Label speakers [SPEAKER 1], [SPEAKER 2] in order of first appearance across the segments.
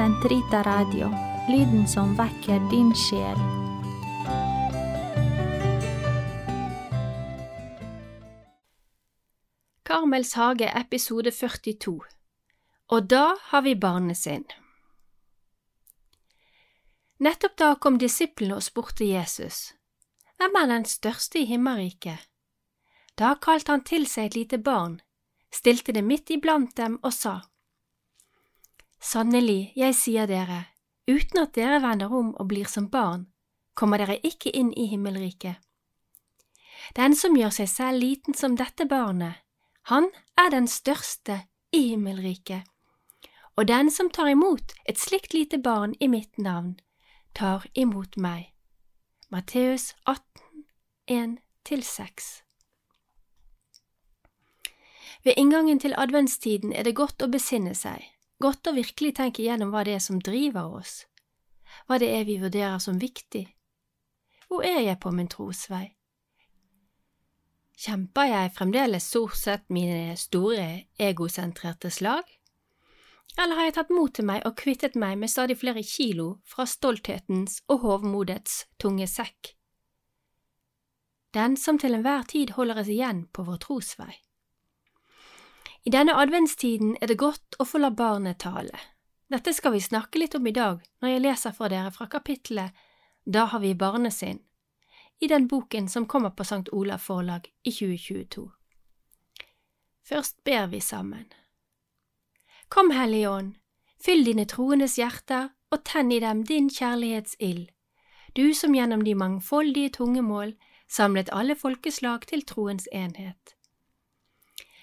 [SPEAKER 1] Sentrita Radio, lyden som vekker din sjel.
[SPEAKER 2] Karmels hage, episode 42 Og da har vi barnesinn. Nettopp da kom disiplene og spurte Jesus, Hvem er den største i himmelriket? Da kalte han til seg et lite barn, stilte det midt iblant dem og sa, Sannelig, jeg sier dere, uten at dere vender om og blir som barn, kommer dere ikke inn i himmelriket. Den som gjør seg selv liten som dette barnet, han er den største i himmelriket. Og den som tar imot et slikt lite barn i mitt navn, tar imot meg. Matteus 18, 1–6 Ved inngangen til adventstiden er det godt å besinne seg, godt å virkelig tenke gjennom hva det er som driver oss, hva det er vi vurderer som viktig. Hvor er jeg på min trosvei? Kjemper jeg fremdeles stort sett mine store egosentrerte slag? Eller har jeg tatt mot til meg og kvittet meg med stadig flere kilo fra stolthetens og hovmodets tunge sekk? Den som til enhver tid holder oss igjen på vår trosvei. I denne adventstiden er det godt å få la barnet tale. Dette skal vi snakke litt om i dag når jeg leser for dere fra kapittelet Da har vi barnet sin, i den boken som kommer på St. Olav forlag i 2022. Først ber vi sammen. Kom, Hellige Ånd, fyll dine troendes hjerter og tenn i dem din kjærlighetsild, du som gjennom de mangfoldige tungemål samlet alle folkeslag til troens enhet.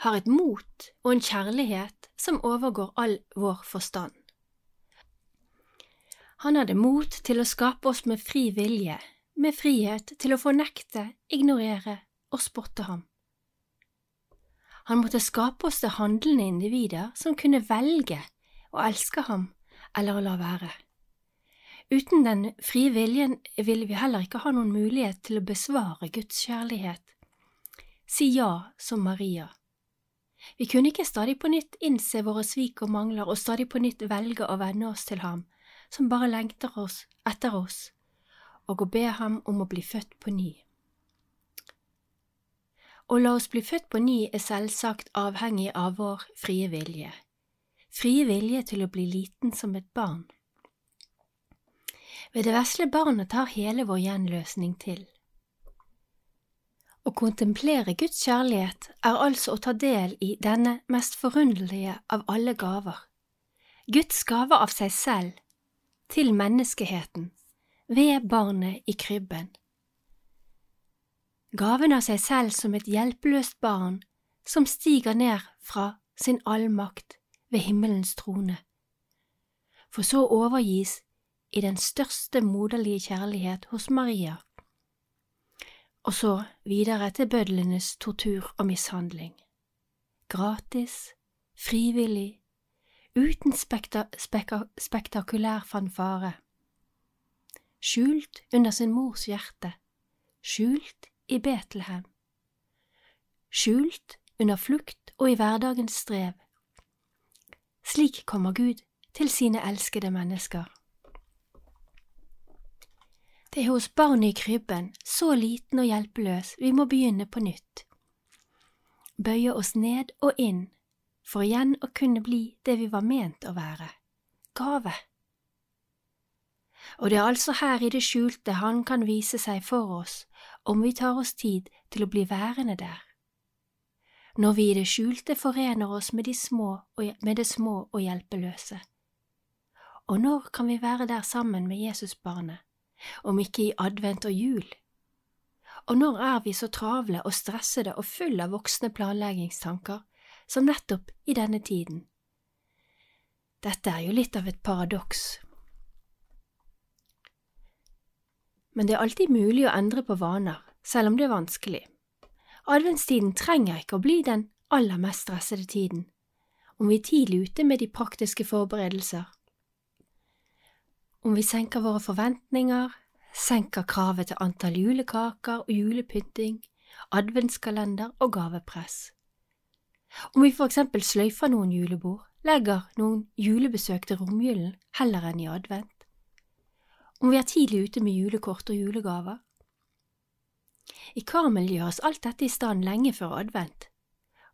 [SPEAKER 2] har et mot og en kjærlighet som overgår all vår forstand. Han hadde mot til å skape oss med fri vilje, med frihet til å fornekte, ignorere og spotte ham. Han måtte skape oss til handlende individer som kunne velge å elske ham eller å la være. Uten den frie viljen ville vi heller ikke ha noen mulighet til å besvare Guds kjærlighet. Si ja som Maria. Vi kunne ikke stadig på nytt innse våre svik og mangler og stadig på nytt velge å venne oss til ham, som bare lengter oss etter oss og å be ham om å bli født på ny. Å la oss bli født på ny er selvsagt avhengig av vår frie vilje, frie vilje til å bli liten som et barn. Ved det vesle barnet tar hele vår gjenløsning til. Å kontemplere Guds kjærlighet er altså å ta del i denne mest forunderlige av alle gaver, Guds gave av seg selv, til menneskeheten, ved barnet i krybben. Gaven av seg selv som et hjelpeløst barn som stiger ned fra sin allmakt ved himmelens trone, for så overgis i den største moderlige kjærlighet hos Maria, og så videre til bødlenes tortur og mishandling. Gratis, frivillig, uten spekta spekta spektakulær fanfare skjult under sin mors hjerte, skjult i Betlehem, skjult under flukt og i hverdagens strev. Slik kommer Gud til sine elskede mennesker. Det er hos barnet i krybben, så liten og hjelpeløs, vi må begynne på nytt. Bøye oss ned og inn, for igjen å kunne bli det vi var ment å være, gave og det er altså her i det skjulte Han kan vise seg for oss, om vi tar oss tid til å bli værende der. Når vi i det skjulte forener oss med, de små og, med det små og hjelpeløse. Og når kan vi være der sammen med Jesusbarnet, om ikke i advent og jul? Og når er vi så travle og stressede og fulle av voksne planleggingstanker som nettopp i denne tiden? Dette er jo litt av et paradoks Men det er alltid mulig å endre på vaner, selv om det er vanskelig. Adventstiden trenger ikke å bli den aller mest stressede tiden, om vi er tidlig ute med de praktiske forberedelser. Om vi senker våre forventninger, senker kravet til antall julekaker og julepynting, adventskalender og gavepress. Om vi for eksempel sløyfer noen julebord, legger noen julebesøk til romjulen heller enn i advent. Om vi er tidlig ute med julekort og julegaver. I Karmel gjøres alt dette i stand lenge før advent,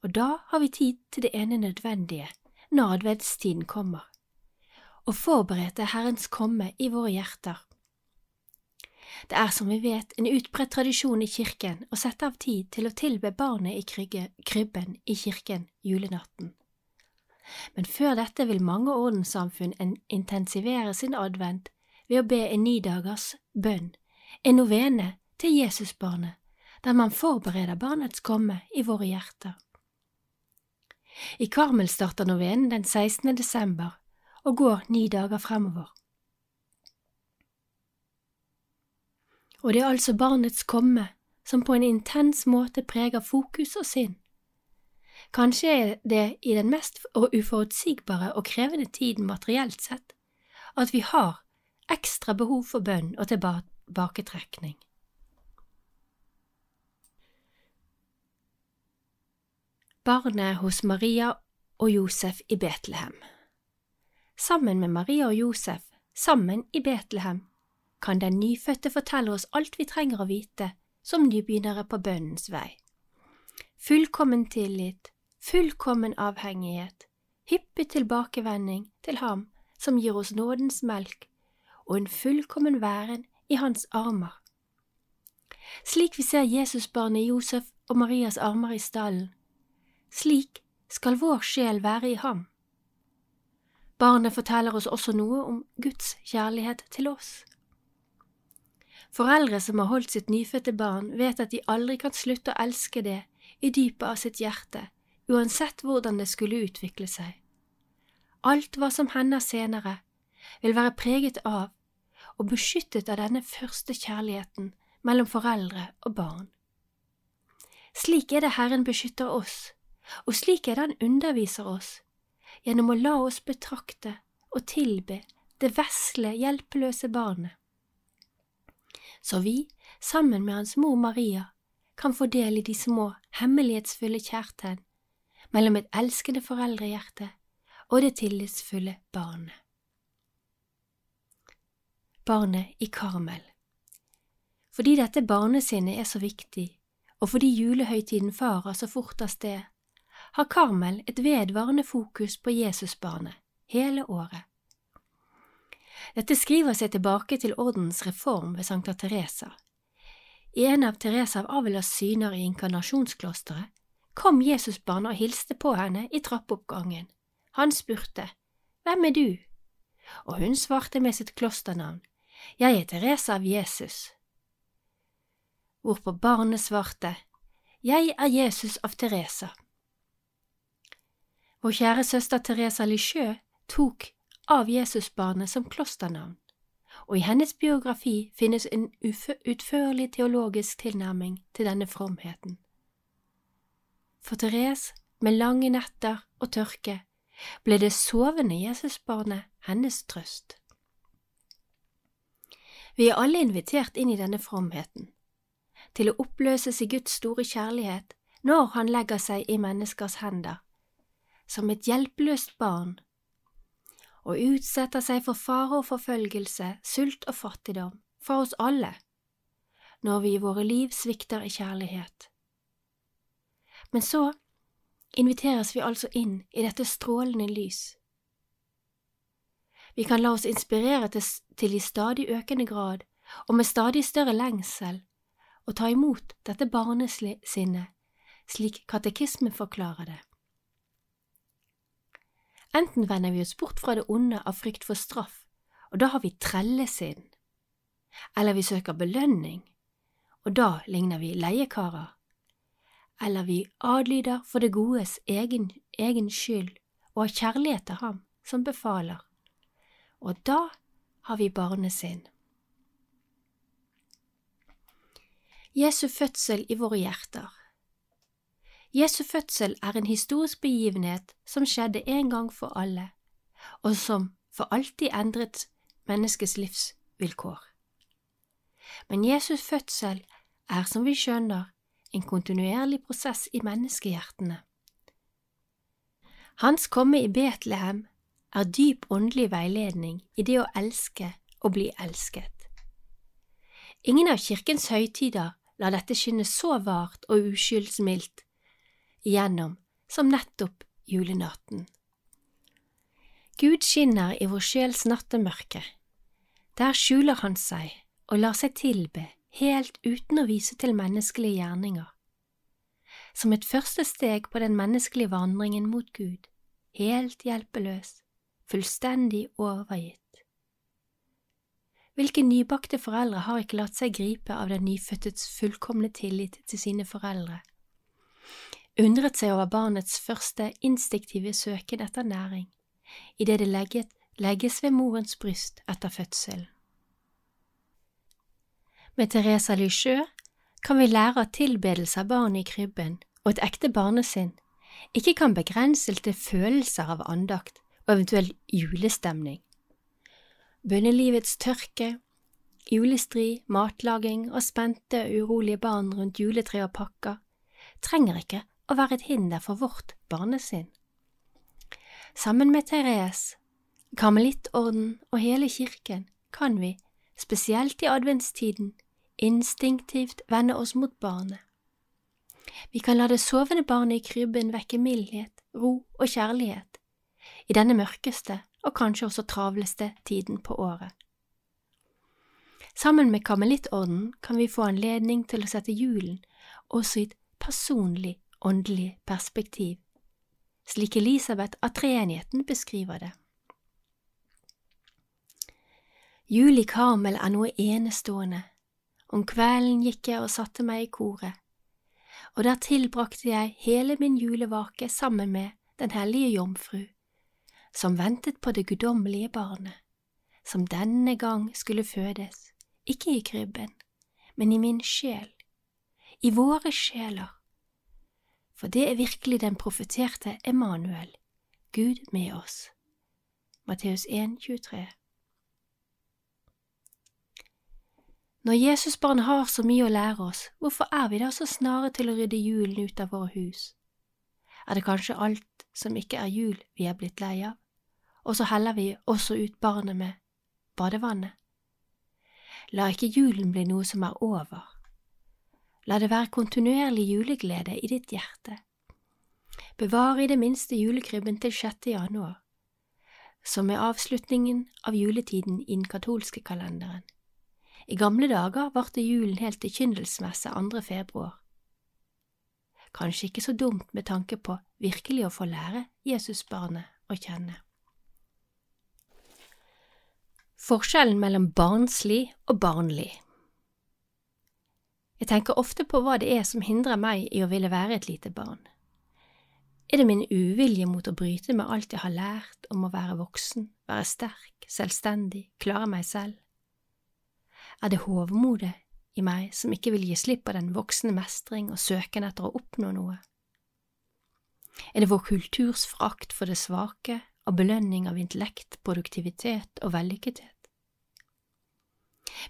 [SPEAKER 2] og da har vi tid til det ene nødvendige når adventstiden kommer, og forberede Herrens komme i våre hjerter. Det er som vi vet en utbredt tradisjon i kirken å sette av tid til å tilbe barnet i krybben i kirken julenatten. Men før dette vil mange ordenssamfunn intensivere sin advent ved å be en nidagers bønn, en novene til Jesusbarnet, der man forbereder barnets komme i våre hjerter. I Karmel starter novenen den 16. desember og går ni dager fremover. Og det er altså barnets komme som på en intens måte preger fokus og sinn. Kanskje er det i den mest uforutsigbare og krevende tiden materielt sett at vi har ekstra behov for bønn og tilbaketrekning. Barnet hos Maria og Josef i Betlehem Sammen med Maria og Josef, sammen i Betlehem, kan den nyfødte fortelle oss alt vi trenger å vite som nybegynnere på bønnens vei. Fullkommen tillit, fullkommen avhengighet, hyppig tilbakevending til ham som gir oss nådens melk, og en fullkommen væren i hans armer. Slik vi ser Jesusbarnet Josef og Marias armer i stallen, slik skal vår sjel være i ham. Barnet forteller oss også noe om Guds kjærlighet til oss. Foreldre som har holdt sitt nyfødte barn, vet at de aldri kan slutte å elske det i dypet av sitt hjerte, uansett hvordan det skulle utvikle seg. Alt hva som hender senere, vil være preget av og beskyttet av denne første kjærligheten mellom foreldre og barn. Slik er det Herren beskytter oss, og slik er det Han underviser oss, gjennom å la oss betrakte og tilbe det vesle, hjelpeløse barnet så vi, sammen med hans mor Maria, kan få del i de små, hemmelighetsfulle kjærtegn mellom et elskende foreldrehjerte og det tillitsfulle barnet. Barnet i Karmel Fordi dette barnesinnet er så viktig, og fordi julehøytiden farer så fort av sted, har Karmel et vedvarende fokus på Jesusbarnet hele året. Dette skriver seg tilbake til ordens reform ved Sankta Teresa. I en av Teresa av Avilas syner i inkarnasjonsklosteret kom Jesusbarnet og hilste på henne i trappeoppgangen. Han spurte, Hvem er du? Og hun svarte med sitt klosternavn, Jeg er Teresa av Jesus. Hvorpå barnet svarte, Jeg er Jesus av Teresa. Vår kjære søster Teresa Lisieux tok av Jesusbarnet som klosternavn, og i hennes biografi finnes en utførlig teologisk tilnærming til denne fromheten. For Therese, med lange netter og tørke, ble det sovende Jesusbarnet hennes trøst. Vi er alle invitert inn i denne fromheten, til å oppløses i Guds store kjærlighet når Han legger seg i menneskers hender, som et hjelpeløst barn og utsetter seg for fare og forfølgelse, sult og fattigdom, for oss alle, når vi i våre liv svikter i kjærlighet. Men så inviteres vi altså inn i dette strålende lys. Vi kan la oss inspirere til, til i stadig økende grad og med stadig større lengsel å ta imot dette barnesinnet, slik katekismen forklarer det. Enten vender vi oss bort fra det onde av frykt for straff, og da har vi trellesinn, eller vi søker belønning, og da ligner vi leiekarer, eller vi adlyder for det godes egen, egen skyld og har kjærlighet til ham som befaler, og da har vi barnesinn. Jesu fødsel i våre hjerter Jesu fødsel er en historisk begivenhet som skjedde en gang for alle, og som for alltid endret menneskets livsvilkår. Men Jesus fødsel er, som vi skjønner, en kontinuerlig prosess i menneskehjertene. Hans komme i Betlehem er dyp åndelig veiledning i det å elske og bli elsket. Ingen av kirkens høytider lar dette skinne så vart og uskyldsmildt igjennom som nettopp julenatten. Gud skinner i vår sjels nattemørke. Der skjuler han seg og lar seg tilbe helt uten å vise til menneskelige gjerninger. Som et første steg på den menneskelige vandringen mot Gud, helt hjelpeløs, fullstendig overgitt. Hvilke nybakte foreldre har ikke latt seg gripe av den nyfødtes fullkomne tillit til sine foreldre? Undret seg over barnets første instinktive søken etter næring, idet det legget, legges ved morens bryst etter fødselen. Med Teresa Lisieux kan vi lære at tilbedelse av barnet i krybben og et ekte barnesinn ikke kan begrenses til følelser av andakt og eventuell julestemning. Bønnelivets tørke, julestri, matlaging og spente urolige barn rundt juletre og pakker trenger ikke å være et hinder for vårt barnesinn. Sammen med Therese, Karmelittorden og hele kirken kan vi, spesielt i adventstiden, instinktivt vende oss mot barnet. Vi kan la det sovende barnet i krybben vekke mildhet, ro og kjærlighet i denne mørkeste og kanskje også travleste tiden på året. Sammen med Karmelittorden kan vi få anledning til å sette julen også i et personlig, åndelig perspektiv, slik Elisabeth av treenigheten beskriver det. Jul i Karmel er noe enestående. Om kvelden gikk jeg og satte meg i koret, og der tilbrakte jeg hele min julevake sammen med Den hellige jomfru, som ventet på det guddommelige barnet, som denne gang skulle fødes, ikke i krybben, men i min sjel, i våre sjeler, for det er virkelig den profeterte Emanuel, Gud med oss. Matteus 1, 23 Når Jesusbarnet har så mye å lære oss, hvorfor er vi da så snare til å rydde julen ut av våre hus? Er det kanskje alt som ikke er jul vi er blitt lei av, og så heller vi også ut barnet med badevannet? La ikke julen bli noe som er over. La det være kontinuerlig juleglede i ditt hjerte. Bevar i det minste julekrybben til 6. januar, som er avslutningen av juletiden i den katolske kalenderen. I gamle dager varte julen helt til kyndelsmesse 2. februar. Kanskje ikke så dumt med tanke på virkelig å få lære Jesusbarnet å kjenne. Forskjellen mellom barnslig og barnlig Jeg tenker ofte på hva det er som hindrer meg i å ville være et lite barn. Er det min uvilje mot å bryte med alt jeg har lært om å være voksen, være sterk, selvstendig, klare meg selv? er det hovmodet i meg som ikke vil gi slipp på den voksne mestring og søken etter å oppnå noe? Er det vår kulturs frakt for det svake og belønning av intellekt, produktivitet og vellykkethet?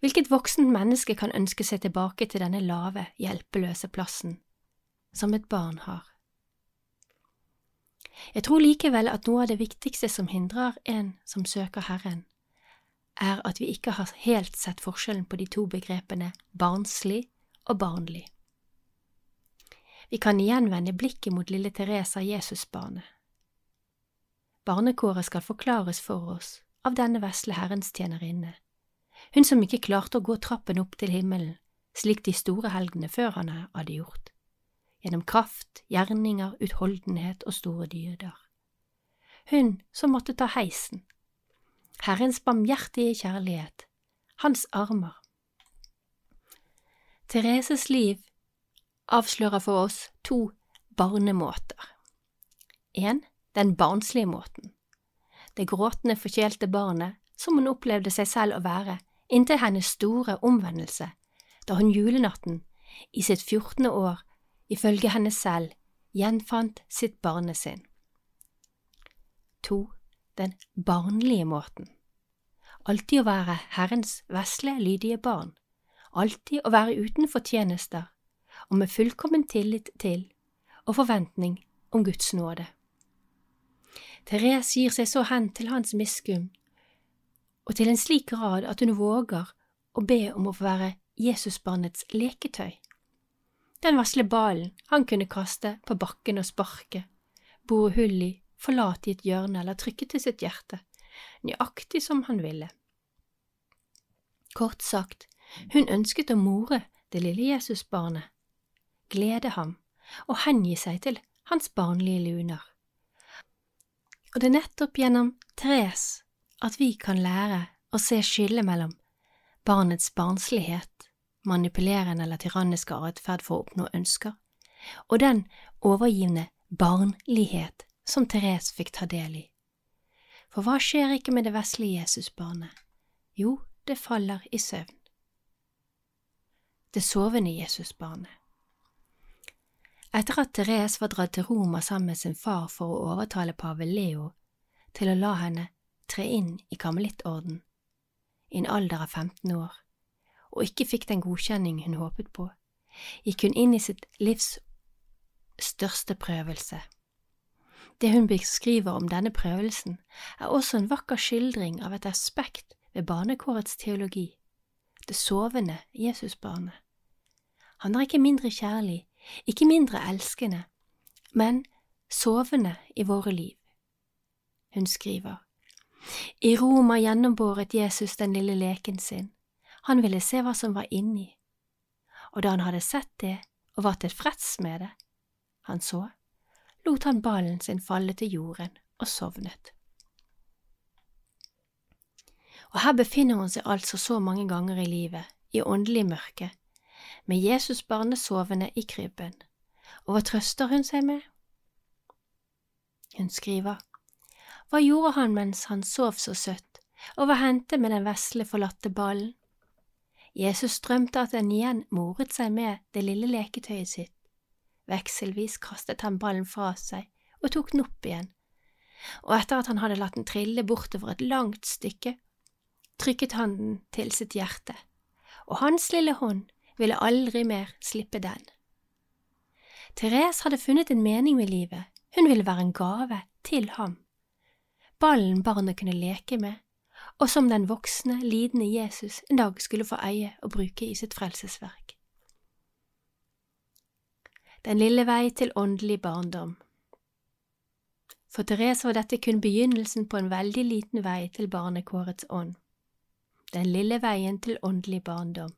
[SPEAKER 2] Hvilket voksent menneske kan ønske seg tilbake til denne lave, hjelpeløse plassen som et barn har? Jeg tror likevel at noe av det viktigste som hindrer en som søker Herren, er at vi ikke har helt sett forskjellen på de to begrepene barnslig og barnlig. Vi kan igjen vende blikket mot lille Teresa Jesusbarnet. Barnekåret skal forklares for oss av denne vesle Herrens tjenerinne, hun som ikke klarte å gå trappen opp til himmelen slik de store helgene før han hadde gjort, gjennom kraft, gjerninger, utholdenhet og store dyder. Hun som måtte ta heisen Herrens barmhjertige kjærlighet, Hans armer. Thereses liv avslører for oss to barnemåter. En, den barnslige måten. Det gråtende, forkjelte barnet som hun opplevde seg selv å være inntil hennes store omvendelse, da hun julenatten, i sitt fjortende år, ifølge henne selv, gjenfant sitt barnesinn. To. Den barnlige måten. Alltid å være Herrens vesle, lydige barn. Alltid å være utenfor tjenester, og med fullkommen tillit til og forventning om Guds nåde. Therese gir seg så hen til hans miskunn, og til en slik grad at hun våger å be om å få være Jesusbarnets leketøy. Den vesle ballen han kunne kaste på bakken og sparke, bore hull i, forlate i et hjørne eller trykke til sitt hjerte, nøyaktig som han ville. Kort sagt, hun ønsket å more det lille Jesusbarnet, glede ham og hengi seg til hans barnlige luner. Og det er nettopp gjennom Therese at vi kan lære å se skillet mellom barnets barnslighet, manipulerende eller tyranniske atferd for å oppnå ønsker, og den overgivne barnlighet som Therese fikk ta del i. For hva skjer ikke med det vesle Jesusbarnet? Jo, det faller i søvn. Det sovende Jesusbarnet. Etter at Therese var dratt til Roma sammen med sin far for å overtale pave Leo til å la henne tre inn i karmelittorden i en alder av 15 år, og ikke fikk den godkjenning hun håpet på, gikk hun inn i sitt livs største prøvelse. Det hun beskriver om denne prøvelsen, er også en vakker skildring av et aspekt ved barnekårets teologi, det sovende Jesusbarnet. Han er ikke mindre kjærlig ikke mindre elskende, men sovende i våre liv. Hun skriver, I Roma gjennombåret Jesus den lille leken sin, han ville se hva som var inni, og da han hadde sett det og var tilfreds med det, han så, lot han ballen sin falle til jorden og sovnet. Og her befinner hun seg altså så mange ganger i livet, i åndelig mørke, med Jesusbarnet sovende i krybben, og hva trøster hun seg med? Hun skriver, Hva gjorde han mens han sov så søtt, og hva hendte med den vesle, forlatte ballen? Jesus drømte at den igjen moret seg med det lille leketøyet sitt. Vekselvis kastet han ballen fra seg og tok den opp igjen, og etter at han hadde latt den trille bortover et langt stykke, trykket han den til sitt hjerte, og hans lille hånd ville aldri mer slippe den. Therese hadde funnet en mening med livet, hun ville være en gave til ham. Ballen barnet kunne leke med, og som den voksne, lidende Jesus en dag skulle få eie og bruke i sitt frelsesverk. Den lille vei til åndelig barndom For Therese var dette kun begynnelsen på en veldig liten vei til barnekårets ånd. Den lille veien til åndelig barndom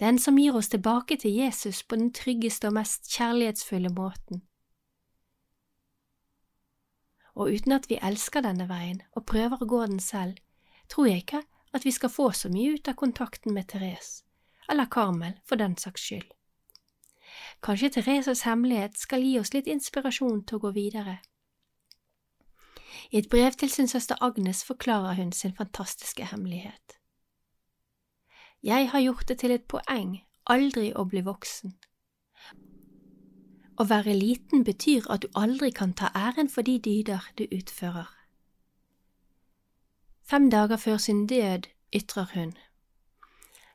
[SPEAKER 2] den som gir oss tilbake til Jesus på den tryggeste og mest kjærlighetsfulle måten. Og uten at vi elsker denne veien og prøver å gå den selv, tror jeg ikke at vi skal få så mye ut av kontakten med Therese, eller Karmel for den saks skyld. Kanskje Thereses hemmelighet skal gi oss litt inspirasjon til å gå videre. I et brev til sin søster Agnes forklarer hun sin fantastiske hemmelighet. Jeg har gjort det til et poeng aldri å bli voksen. Å være liten betyr at du aldri kan ta æren for de dyder du utfører. Fem dager før sin død ytrer hun.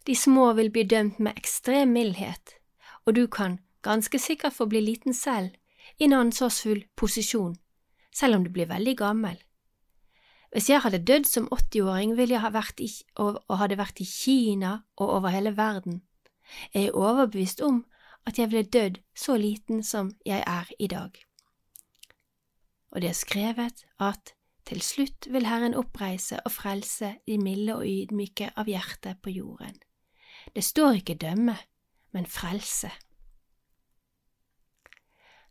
[SPEAKER 2] De små vil bli dømt med ekstrem mildhet, og du kan ganske sikkert få bli liten selv i en ansvarsfull posisjon, selv om du blir veldig gammel. Hvis jeg hadde dødd som 80-åring, ville jeg ha vært i, og, og hadde vært i Kina og over hele verden. Jeg er overbevist om at jeg ville dødd så liten som jeg er i dag. Og det er skrevet at til slutt vil Herren oppreise og frelse de milde og ydmyke av hjerte på jorden. Det står ikke dømme, men frelse.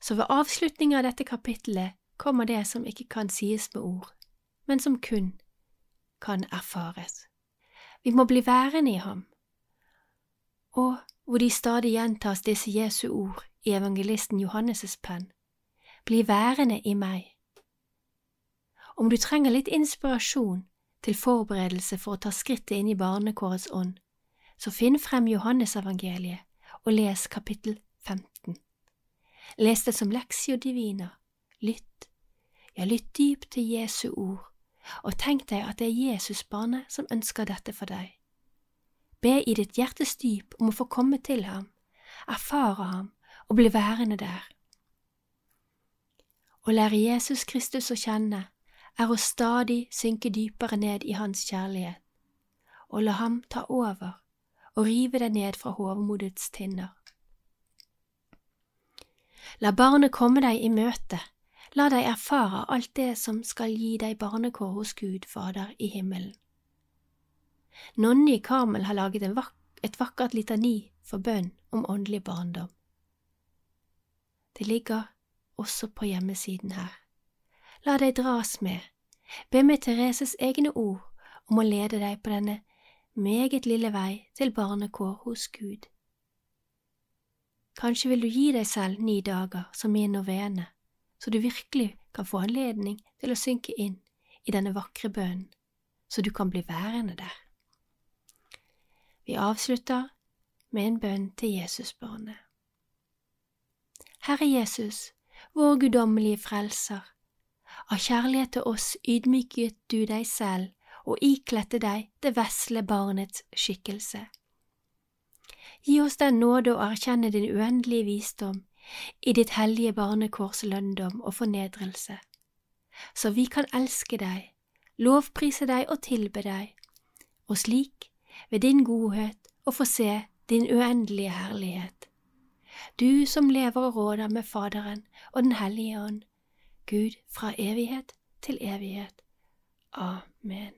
[SPEAKER 2] Så ved avslutningen av dette kapittelet kommer det som ikke kan sies med ord men som kun kan erfares. Vi må bli værende i ham, og hvor de stadig gjentas disse Jesu ord i evangelisten Johannes' penn, bli værende i meg. Om du trenger litt inspirasjon til forberedelse for å ta skrittet inn i barnekårets ånd, så finn frem Johannesevangeliet og les kapittel 15. Les det som leksio divina. Lytt, ja, lytt dypt til Jesu ord, og tenk deg at det er Jesusbarnet som ønsker dette for deg. Be i ditt hjertes dyp om å få komme til ham, erfare ham og bli værende der. Å lære Jesus Kristus å kjenne er å stadig synke dypere ned i Hans kjærlighet, og la ham ta over og rive deg ned fra hovmodets tinner. La barnet komme deg i møte, la deg erfare alt det som skal gi deg barnekår hos Gud Fader i himmelen. Nonni Karmel har laget vak et vakkert litani for bønn om åndelig barndom. Det ligger også på hjemmesiden her. La deg dras med, be med Thereses egne ord om å lede deg på denne meget lille vei til barnekår hos Gud. Kanskje vil du gi deg selv ni dager som i en novene, så du virkelig kan få anledning til å synke inn i denne vakre bønnen, så du kan bli værende der. Vi avslutter med en bønn til Jesusbarnet. Herre Jesus, vår guddommelige frelser, av kjærlighet til oss ydmyket du deg selv og ikledte deg det vesle barnets skikkelse. Gi oss den nåde å erkjenne din uendelige visdom i ditt hellige barnekors lønndom og fornedrelse, så vi kan elske deg, lovprise deg og tilbe deg, og slik, ved din godhet, og få se din uendelige herlighet. Du som lever og råder med Faderen og Den hellige ånd, Gud fra evighet til evighet. Amen.